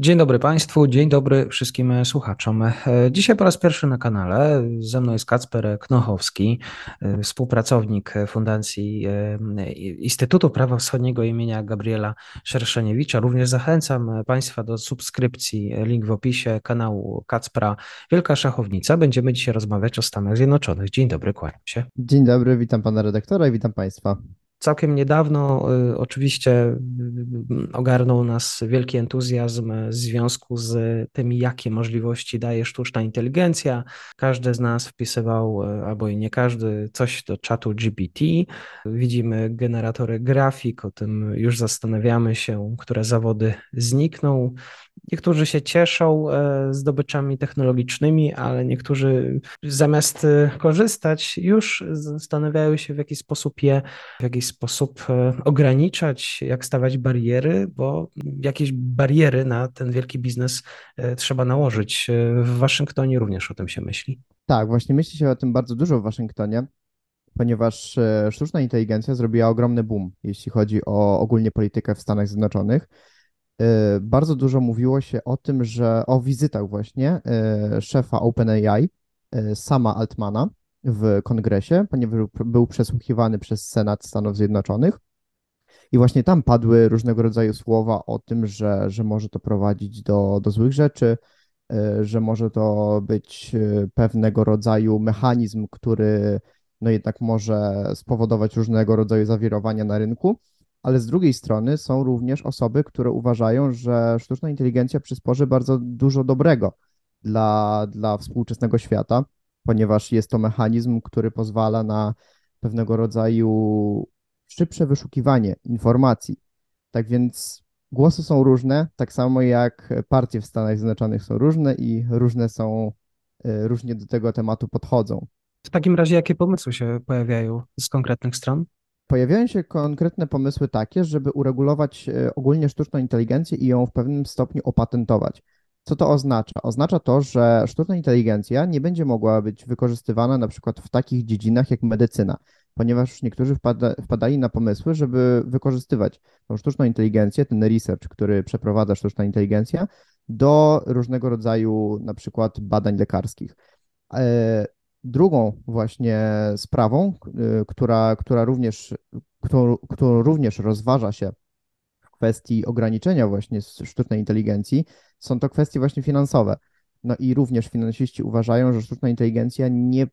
Dzień dobry Państwu, dzień dobry wszystkim słuchaczom. E, dzisiaj po raz pierwszy na kanale ze mną jest Kacper Knochowski, e, współpracownik Fundacji e, Instytutu Prawa Wschodniego imienia Gabriela Szerszeniewicza. Również zachęcam Państwa do subskrypcji, link w opisie kanału Kacpra Wielka Szachownica. Będziemy dzisiaj rozmawiać o Stanach Zjednoczonych. Dzień dobry, kłaniam się. Dzień dobry, witam Pana redaktora i witam Państwa. Całkiem niedawno y, oczywiście y, ogarnął nas wielki entuzjazm w związku z tym, jakie możliwości daje sztuczna inteligencja. Każdy z nas wpisywał, y, albo i nie każdy, coś do czatu GPT. Widzimy generatory grafik, o tym już zastanawiamy się, które zawody znikną. Niektórzy się cieszą e, zdobyczami technologicznymi, ale niektórzy zamiast e, korzystać, już zastanawiają się, w jaki sposób je w jakiś sposób e, ograniczać, jak stawiać bariery, bo jakieś bariery na ten wielki biznes trzeba nałożyć. W Waszyngtonie również o tym się myśli. Tak, właśnie myśli się o tym bardzo dużo w Waszyngtonie, ponieważ sztuczna inteligencja zrobiła ogromny boom, jeśli chodzi o ogólnie politykę w Stanach Zjednoczonych. Y, bardzo dużo mówiło się o tym, że o wizytach właśnie y, szefa OpenAI, y, Sama Altmana w kongresie, ponieważ był przesłuchiwany przez Senat Stanów Zjednoczonych. I właśnie tam padły różnego rodzaju słowa o tym, że, że może to prowadzić do, do złych rzeczy, że może to być pewnego rodzaju mechanizm, który no jednak może spowodować różnego rodzaju zawirowania na rynku ale z drugiej strony są również osoby, które uważają, że sztuczna inteligencja przysporzy bardzo dużo dobrego dla, dla współczesnego świata, ponieważ jest to mechanizm, który pozwala na pewnego rodzaju szybsze wyszukiwanie informacji. Tak więc głosy są różne, tak samo jak partie w Stanach Zjednoczonych są różne i różne są, y, różnie do tego tematu podchodzą. W takim razie, jakie pomysły się pojawiają z konkretnych stron? Pojawiają się konkretne pomysły takie, żeby uregulować e, ogólnie sztuczną inteligencję i ją w pewnym stopniu opatentować. Co to oznacza? Oznacza to, że sztuczna inteligencja nie będzie mogła być wykorzystywana na przykład w takich dziedzinach jak medycyna, ponieważ niektórzy wpada, wpadali na pomysły, żeby wykorzystywać tą sztuczną inteligencję, ten research, który przeprowadza sztuczna inteligencja, do różnego rodzaju na przykład badań lekarskich. Drugą właśnie sprawą, y, która, która, również, którą, którą również rozważa się w kwestii ograniczenia właśnie sztucznej inteligencji, są to kwestie właśnie finansowe. No i również finansiści uważają, że sztuczna inteligencja nie,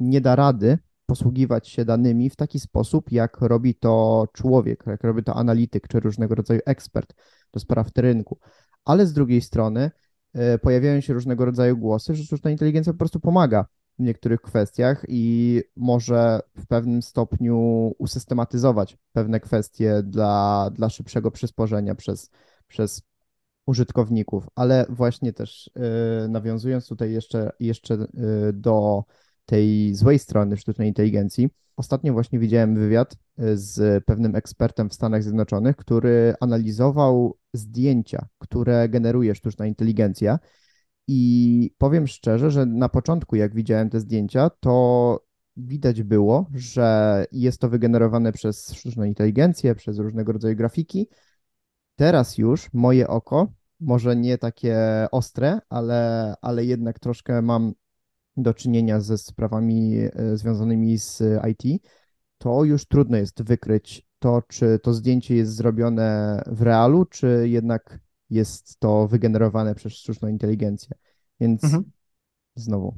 nie da rady posługiwać się danymi w taki sposób, jak robi to człowiek, jak robi to analityk czy różnego rodzaju ekspert do spraw rynku. Ale z drugiej strony y, pojawiają się różnego rodzaju głosy, że sztuczna inteligencja po prostu pomaga w niektórych kwestiach i może w pewnym stopniu usystematyzować pewne kwestie dla, dla szybszego przysporzenia przez, przez użytkowników, ale właśnie też yy, nawiązując tutaj jeszcze, jeszcze yy, do tej złej strony sztucznej inteligencji, ostatnio właśnie widziałem wywiad y, z pewnym ekspertem w Stanach Zjednoczonych, który analizował zdjęcia, które generuje sztuczna inteligencja i powiem szczerze, że na początku, jak widziałem te zdjęcia, to widać było, że jest to wygenerowane przez sztuczną inteligencję, przez różnego rodzaju grafiki. Teraz już moje oko, może nie takie ostre, ale, ale jednak troszkę mam do czynienia ze sprawami e, związanymi z IT, to już trudno jest wykryć to, czy to zdjęcie jest zrobione w realu, czy jednak jest to wygenerowane przez sztuczną inteligencję. Więc mhm. znowu.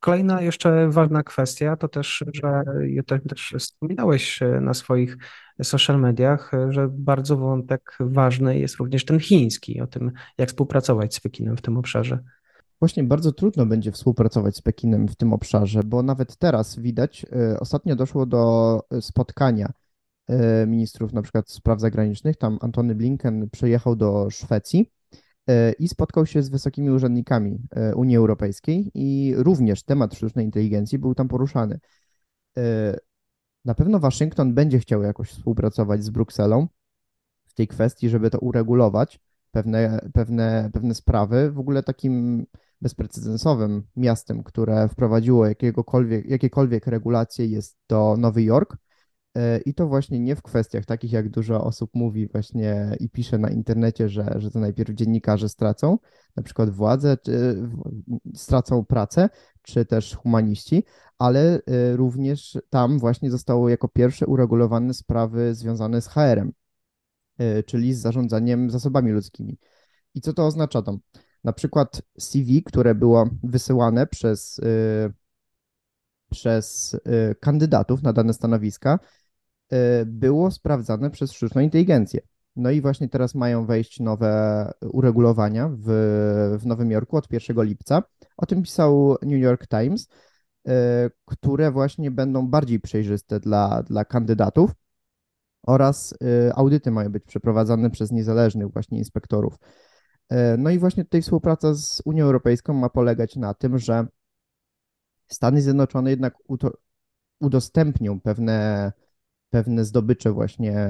Kolejna jeszcze ważna kwestia to też, że też wspominałeś na swoich social mediach, że bardzo wątek ważny jest również ten chiński, o tym, jak współpracować z Pekinem w tym obszarze. Właśnie bardzo trudno będzie współpracować z Pekinem w tym obszarze, bo nawet teraz widać, y, ostatnio doszło do spotkania ministrów na przykład spraw zagranicznych, tam Antony Blinken przyjechał do Szwecji i spotkał się z wysokimi urzędnikami Unii Europejskiej i również temat sztucznej inteligencji był tam poruszany. Na pewno Waszyngton będzie chciał jakoś współpracować z Brukselą w tej kwestii, żeby to uregulować, pewne, pewne, pewne sprawy. W ogóle takim bezprecedensowym miastem, które wprowadziło jakiegokolwiek, jakiekolwiek regulacje jest to Nowy Jork. E, I to właśnie nie w kwestiach takich, jak dużo osób mówi właśnie i pisze na internecie, że, że to najpierw dziennikarze stracą, na przykład władzę, czy stracą pracę, czy też humaniści, ale e, również tam właśnie zostało jako pierwsze uregulowane sprawy związane z HR-em, e, czyli z zarządzaniem zasobami ludzkimi. I co to oznacza tam? Na przykład CV, które było wysyłane przez, przez kandydatów na dane stanowiska, było sprawdzane przez sztuczną inteligencję. No i właśnie teraz mają wejść nowe uregulowania w, w Nowym Jorku od 1 lipca. O tym pisał New York Times, y, które właśnie będą bardziej przejrzyste dla, dla kandydatów oraz y, audyty mają być przeprowadzane przez niezależnych właśnie inspektorów. No i właśnie tutaj współpraca z Unią Europejską ma polegać na tym, że Stany Zjednoczone jednak udostępnią pewne pewne zdobycze właśnie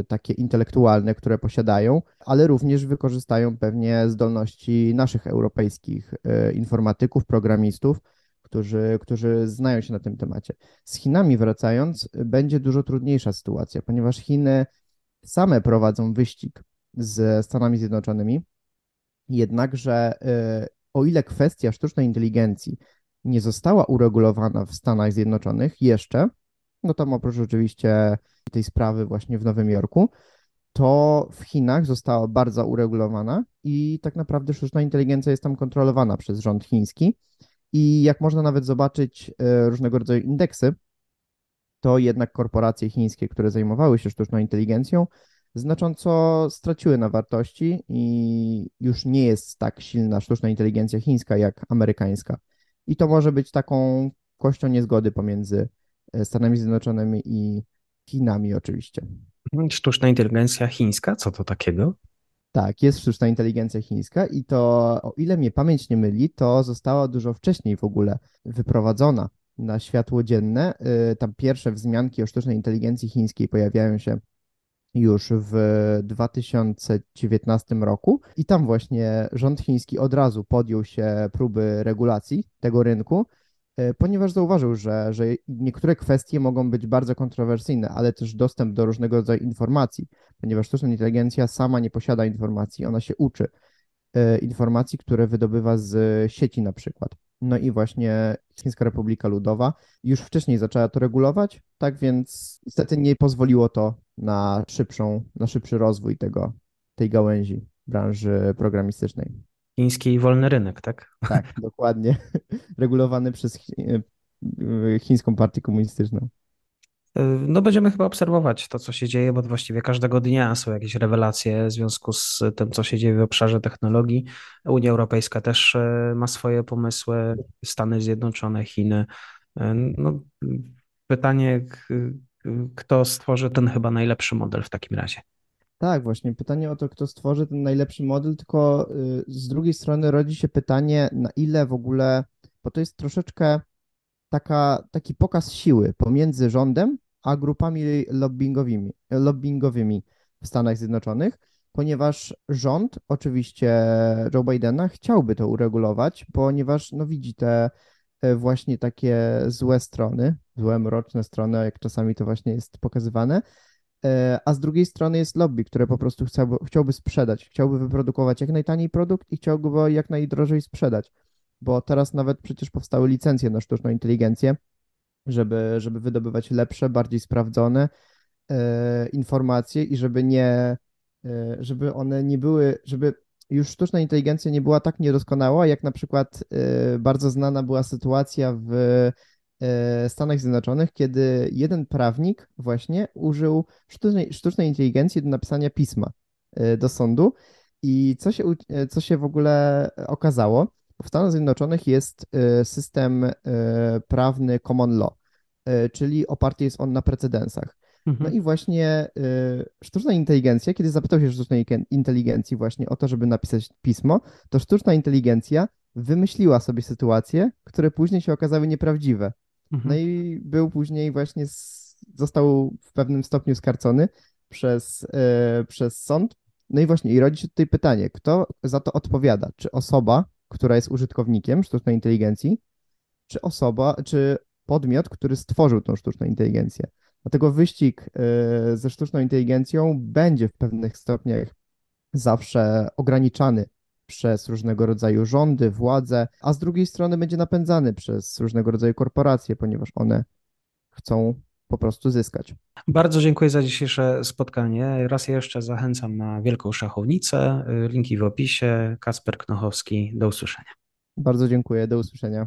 y, takie intelektualne, które posiadają, ale również wykorzystają pewnie zdolności naszych europejskich y, informatyków, programistów, którzy, którzy znają się na tym temacie. Z Chinami wracając, będzie dużo trudniejsza sytuacja, ponieważ Chiny same prowadzą wyścig z Stanami Zjednoczonymi, jednakże y, o ile kwestia sztucznej inteligencji nie została uregulowana w Stanach Zjednoczonych jeszcze, no tam oprócz oczywiście tej sprawy właśnie w Nowym Jorku, to w Chinach została bardzo uregulowana i tak naprawdę sztuczna inteligencja jest tam kontrolowana przez rząd chiński. I jak można nawet zobaczyć e, różnego rodzaju indeksy, to jednak korporacje chińskie, które zajmowały się sztuczną inteligencją, znacząco straciły na wartości i już nie jest tak silna sztuczna inteligencja chińska jak amerykańska. I to może być taką kością niezgody pomiędzy Stanami Zjednoczonymi i Chinami oczywiście. Sztuczna inteligencja chińska, co to takiego? Tak, jest sztuczna inteligencja chińska i to, o ile mnie pamięć nie myli, to została dużo wcześniej w ogóle wyprowadzona na światło dzienne. E, tam pierwsze wzmianki o sztucznej inteligencji chińskiej pojawiają się już w 2019 roku i tam właśnie rząd chiński od razu podjął się próby regulacji tego rynku E, ponieważ zauważył, że, że niektóre kwestie mogą być bardzo kontrowersyjne, ale też dostęp do różnego rodzaju informacji, ponieważ sztuczna inteligencja sama nie posiada informacji, ona się uczy e, informacji, które wydobywa z sieci na przykład. No i właśnie Chińska Republika Ludowa już wcześniej zaczęła to regulować, tak więc niestety nie pozwoliło to na szybszą, na szybszy rozwój tego, tej gałęzi branży programistycznej. Chiński wolny rynek, tak? Tak, dokładnie. Regulowany przez e, chińską partię komunistyczną. E, no będziemy chyba obserwować to, co się dzieje, bo właściwie każdego dnia są jakieś rewelacje w związku z tym, co się dzieje w obszarze technologii. Unia Europejska też e, ma swoje pomysły, Stany Zjednoczone, Chiny. No, pytanie, kto stworzy ten chyba najlepszy model w takim razie? Tak, właśnie. Pytanie o to, kto stworzy ten najlepszy model, tylko y, z drugiej strony rodzi się pytanie, na ile w ogóle, bo to jest troszeczkę taka, taki pokaz siły pomiędzy rządem a grupami lobbyingowymi, lobbyingowymi w Stanach Zjednoczonych, ponieważ rząd, oczywiście Joe Bidena, chciałby to uregulować, ponieważ no, widzi te e, właśnie takie złe strony, złe, mroczne strony, jak czasami to właśnie jest pokazywane, a z drugiej strony jest lobby, które po prostu chciałby, chciałby sprzedać, chciałby wyprodukować jak najtaniej produkt i chciałby go jak najdrożej sprzedać, bo teraz nawet przecież powstały licencje na sztuczną inteligencję, żeby, żeby wydobywać lepsze, bardziej sprawdzone e, informacje i żeby nie, e, żeby one nie były, żeby już sztuczna inteligencja nie była tak niedoskonała, jak na przykład e, bardzo znana była sytuacja w E, Stanach Zjednoczonych, kiedy jeden prawnik właśnie użył sztucznej, sztucznej inteligencji do napisania pisma e, do sądu. I co się, e, co się w ogóle okazało? W Stanach Zjednoczonych jest system prawny common law, czyli oparty jest on na precedensach. No Mhm. i właśnie sztuczna inteligencja, kiedy zapytał się sztucznej inteligencji właśnie o to, żeby napisać pismo, to sztuczna inteligencja wymyśliła sobie sytuacje, które później się okazały nieprawdziwe. No Mhm. i był później właśnie, s- został w pewnym stopniu skarcony przez, e, przez sąd. No i właśnie, i rodzi się tutaj pytanie, kto za to odpowiada? Czy osoba, która jest użytkownikiem sztucznej inteligencji, czy osoba, czy podmiot, który stworzył tą sztuczną inteligencję? Dlatego wyścig e, ze sztuczną inteligencją będzie w pewnych stopniach zawsze ograniczany przez różnego rodzaju rządy, władze, a z drugiej strony będzie napędzany przez różnego rodzaju korporacje, ponieważ one chcą po prostu zyskać. Bardzo dziękuję za dzisiejsze spotkanie. Raz jeszcze zachęcam na Wielką Szachownicę. Linki w opisie. Kasper Knochowski. Do usłyszenia. Bardzo dziękuję, do usłyszenia.